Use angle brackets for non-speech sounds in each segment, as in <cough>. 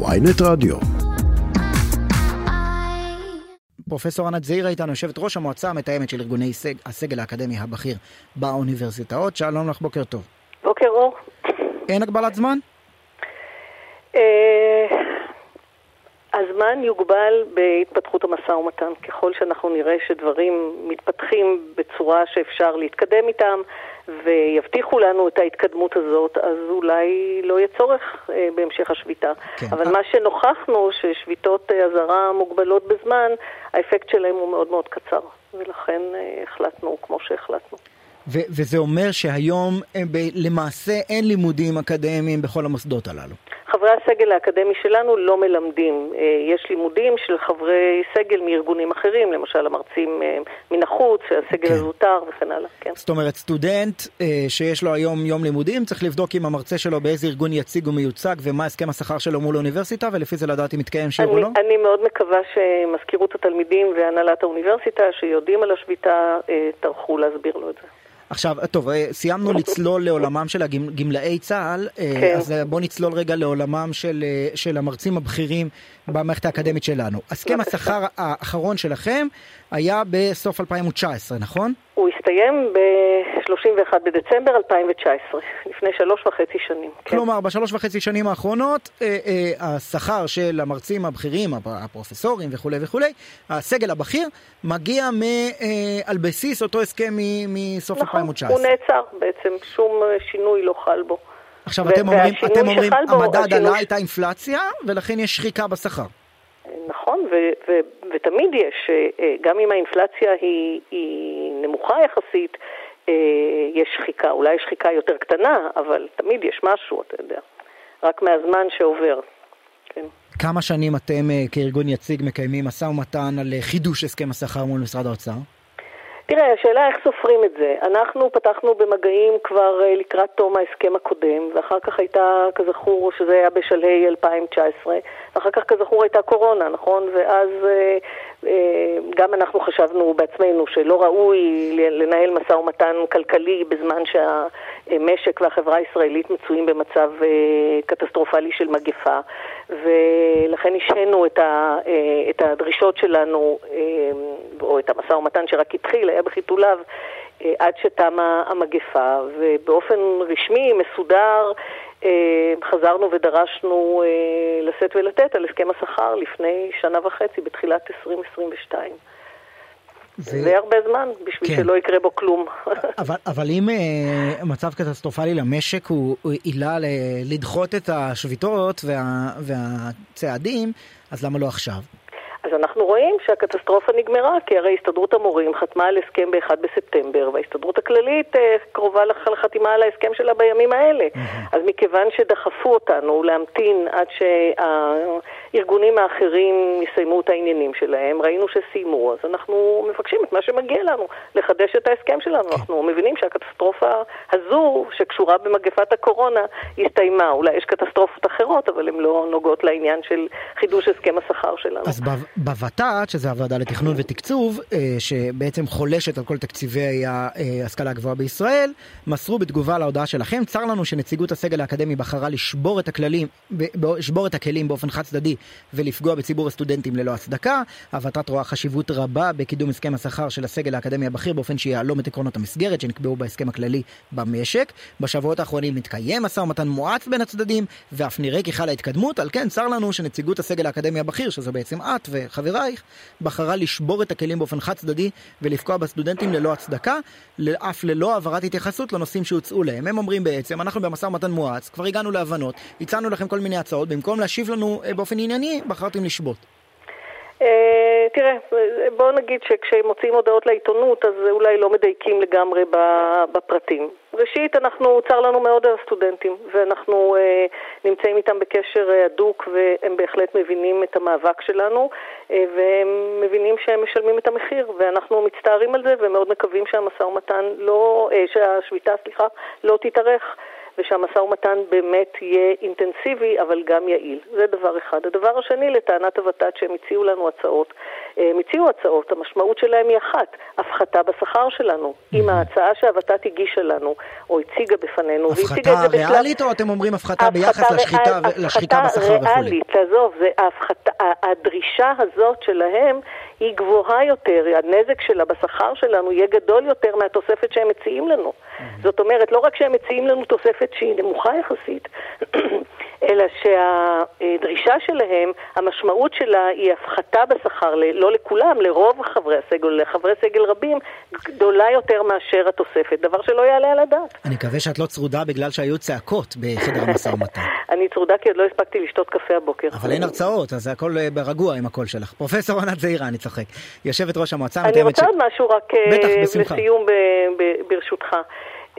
ויינט רדיו. פרופסור ענת זעירה איתנו, יושבת ראש המועצה המתאמת של ארגוני סג, הסגל האקדמי הבכיר באוניברסיטאות. שלום לך, בוקר טוב. בוקר אור. אין הגבלת זמן? אה, הזמן יוגבל בהתפתחות המשא ומתן. ככל שאנחנו נראה שדברים מתפתחים בצורה שאפשר להתקדם איתם ויבטיחו לנו את ההתקדמות הזאת, אז אולי לא יהיה צורך אה, בהמשך השביתה. כן. אבל מה שנוכחנו, ששביתות אה, אזהרה מוגבלות בזמן, האפקט שלהם הוא מאוד מאוד קצר. ולכן אה, החלטנו כמו שהחלטנו. ו- וזה אומר שהיום אה, למעשה אין לימודים אקדמיים בכל המוסדות הללו. חברי הסגל האקדמי שלנו לא מלמדים. אה, יש לימודים של חברי סגל מארגונים אחרים, למשל המרצים אה, מן החוץ, שהסגל כן. הזוטר וכן הלאה. כן. זאת אומרת, סטודנט אה, שיש לו היום יום לימודים, צריך לבדוק עם המרצה שלו באיזה ארגון יציג ומיוצג ומה הסכם השכר שלו מול האוניברסיטה, ולפי זה לדעת אם מתקיים שיר או לא? אני מאוד מקווה שמזכירות התלמידים והנהלת האוניברסיטה, שיודעים על השביתה, טרחו להסביר לו את זה. עכשיו, טוב, אה, סיימנו <laughs> לצלול לעולמם של הגמלאי צה"ל, אה, כן. אז אה, בואו נצלול רגע לעולמם של, של המרצים הבכירים במערכת האקדמית שלנו. הסכם בבקשה. <laughs> השכר האחרון שלכם היה בסוף 2019, נכון? הוא הסתיים ב-31 בדצמבר 2019, לפני שלוש וחצי שנים. כן. כלומר, בשלוש וחצי שנים האחרונות, אה, אה, השכר של המרצים הבכירים, הפ- הפרופסורים וכולי וכולי, הסגל הבכיר, מגיע מ, אה, על בסיס אותו הסכם מ- מסוף נכון, 2019. הוא נעצר בעצם, שום אה, שינוי לא חל בו. עכשיו, ו- אתם אומרים, אתם אומרים המדד עלה, הייתה אינפלציה, ולכן יש שחיקה בשכר. נכון, ו- ו- ותמיד יש, אה, גם אם האינפלציה היא, היא נמוכה יחסית, אה, יש שחיקה. אולי יש שחיקה יותר קטנה, אבל תמיד יש משהו, אתה יודע. רק מהזמן שעובר. כן. כמה שנים אתם אה, כארגון יציג מקיימים משא ומתן על אה, חידוש הסכם השכר מול משרד האוצר? תראה, השאלה איך סופרים את זה. אנחנו פתחנו במגעים כבר אה, לקראת תום ההסכם הקודם, ואחר כך הייתה, כזכור, שזה היה בשלהי 2019, ואחר כך, כזכור, הייתה קורונה, נכון? ואז אה, אה, גם אנחנו חשבנו בעצמנו שלא ראוי לנהל משא ומתן כלכלי בזמן שהמשק והחברה הישראלית מצויים במצב אה, קטסטרופלי של מגפה, ולכן השהינו את, הדרישות שלנו, או את המשא ומתן שרק התחיל, היה בחיתוליו, עד שתמה המגפה, ובאופן רשמי, מסודר, אה, חזרנו ודרשנו אה, לשאת ולתת על הסכם השכר לפני שנה וחצי, בתחילת 2022. ו- זה הרבה זמן בשביל כן. שלא יקרה בו כלום. <laughs> אבל, אבל אם אה, מצב קטסטרופלי למשק הוא, הוא עילה ל- לדחות את השביתות וה, והצעדים, אז למה לא עכשיו? רואים שהקטסטרופה נגמרה, כי הרי הסתדרות המורים חתמה על הסכם ב-1 בספטמבר, וההסתדרות הכללית אה, קרובה לח- לחתימה על ההסכם שלה בימים האלה. אז מכיוון שדחפו אותנו להמתין עד שהארגונים האחרים יסיימו את העניינים שלהם, ראינו שסיימו, אז אנחנו מבקשים את מה שמגיע לנו, לחדש את ההסכם שלנו. אנחנו מבינים שהקטסטרופה הזו, שקשורה במגפת הקורונה, הסתיימה. אולי יש קטסטרופות אחרות, אבל הן לא נוגעות לעניין של חידוש הסכם השכר שלנו. אז ב- בוות"ת, שזה הוועדה לתכנון ותקצוב, אה, שבעצם חולשת על כל תקציבי ההשכלה הגבוהה בישראל, מסרו בתגובה להודעה שלכם, צר לנו שנציגות הסגל האקדמי בחרה לשבור את הכללים, לשבור את הכלים באופן חד צדדי ולפגוע בציבור הסטודנטים ללא הצדקה. הוות"ת רואה חשיבות רבה בקידום הסכם השכר של הסגל האקדמי הבכיר באופן שיהלום את עקרונות המסגרת שנקבעו בהסכם הכללי במשק. בשבועות האחרונים מתקיים משא ומתן מואץ בין הצדדים, ואף נראה כי חלה התקדמות, על כן צר לנו שנציגות הסגל האקדמי הבכיר, שזו בעצם את וחברייך, בחרה לשבור את הכלים באופן חד צדדי ולפגוע בסטודנטים ללא הצדקה, אף ללא העברת התייחסות לנושאים שהוצאו להם. הם אומרים בעצם, אנחנו במשא ומתן מואץ, כבר הגענו להבנות, הצענו לכם כל מיני הצעות, במקום להשיב לנו אה, באופן ענייני, בחרתם לשבות. אה, תראה, בואו נגיד שכשמוציאים הודעות לעיתונות אז אולי לא מדייקים לגמרי בפרטים. ראשית, אנחנו, צר לנו מאוד על הסטודנטים, ואנחנו אה, נמצאים איתם בקשר אה, הדוק, והם בהחלט מבינים את המאבק שלנו, אה, והם מבינים שהם משלמים את המחיר, ואנחנו מצטערים על זה, ומאוד מקווים שהמשא ומתן לא, אה, שהשביתה, סליחה, לא תתארך. ושהמשא ומתן באמת יהיה אינטנסיבי אבל גם יעיל. זה דבר אחד. הדבר השני, לטענת הוות"ת שהם הציעו לנו הצעות, הם הציעו הצעות, המשמעות שלהם היא אחת, הפחתה בשכר שלנו. עם ההצעה שהוות"ת הגישה לנו, או הציגה בפנינו, הפחתה ריאלית או אתם אומרים הפחתה ביחס לשחיטה, בשכר וכולי? הפחתה ריאלית, תעזוב, הדרישה הזאת שלהם היא גבוהה יותר, הנזק שלה בשכר שלנו יהיה גדול יותר מהתוספת שהם מציעים לנו. Mm-hmm. זאת אומרת, לא רק שהם מציעים לנו תוספת שהיא נמוכה יחסית, <clears throat> אלא שהדרישה שלהם, המשמעות שלה היא הפחתה בשכר, לא לכולם, לרוב חברי הסגל, לחברי סגל רבים, גדולה יותר מאשר התוספת, דבר שלא יעלה על הדעת. אני מקווה שאת לא צרודה בגלל שהיו צעקות בחדר המשא ומתן. <laughs> אני צרודה כי עוד לא הספקתי לשתות קפה הבוקר. אבל אין הרצאות, אז זה הכל ברגוע עם הקול שלך. פרופסור ענת זעירה, צוחק. יושבת ראש המועצה אני רוצה עוד משהו רק לסיום ברשותך. Uh,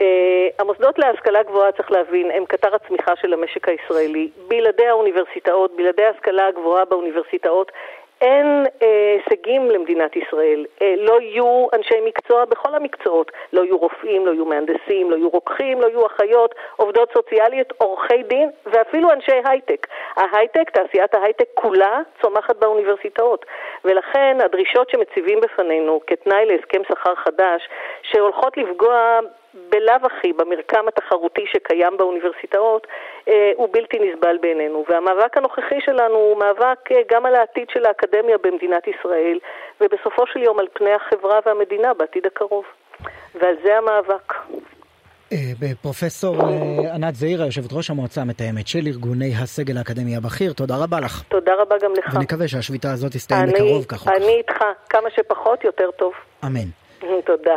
המוסדות להשכלה גבוהה, צריך להבין, הם קטר הצמיחה של המשק הישראלי. בלעדי האוניברסיטאות, בלעדי ההשכלה הגבוהה באוניברסיטאות, אין אה, הישגים למדינת ישראל. אה, לא יהיו אנשי מקצוע בכל המקצועות. לא יהיו רופאים, לא יהיו מהנדסים, לא יהיו רוקחים, לא יהיו אחיות, עובדות סוציאליות, עורכי דין ואפילו אנשי הייטק. ההייטק, תעשיית ההייטק כולה צומחת באוניברסיטאות. ולכן הדרישות שמציבים בפנינו כתנאי להסכם שכר חדש, שהולכות לפגוע בלאו הכי במרקם התחרותי שקיים באוניברסיטאות אה, הוא בלתי נסבל בעינינו. והמאבק הנוכחי שלנו הוא מאבק אה, גם על העתיד של האקדמיה במדינת ישראל, ובסופו של יום על פני החברה והמדינה בעתיד הקרוב. ועל זה המאבק. אה, פרופסור ענת זעירה, יושבת ראש המועצה המתאמת של ארגוני הסגל האקדמי הבכיר, תודה רבה לך. תודה רבה גם לך. ונקווה שהשביתה הזאת תסתיים בקרוב כך או כך. אני איתך, כמה שפחות יותר טוב. אמן. תודה.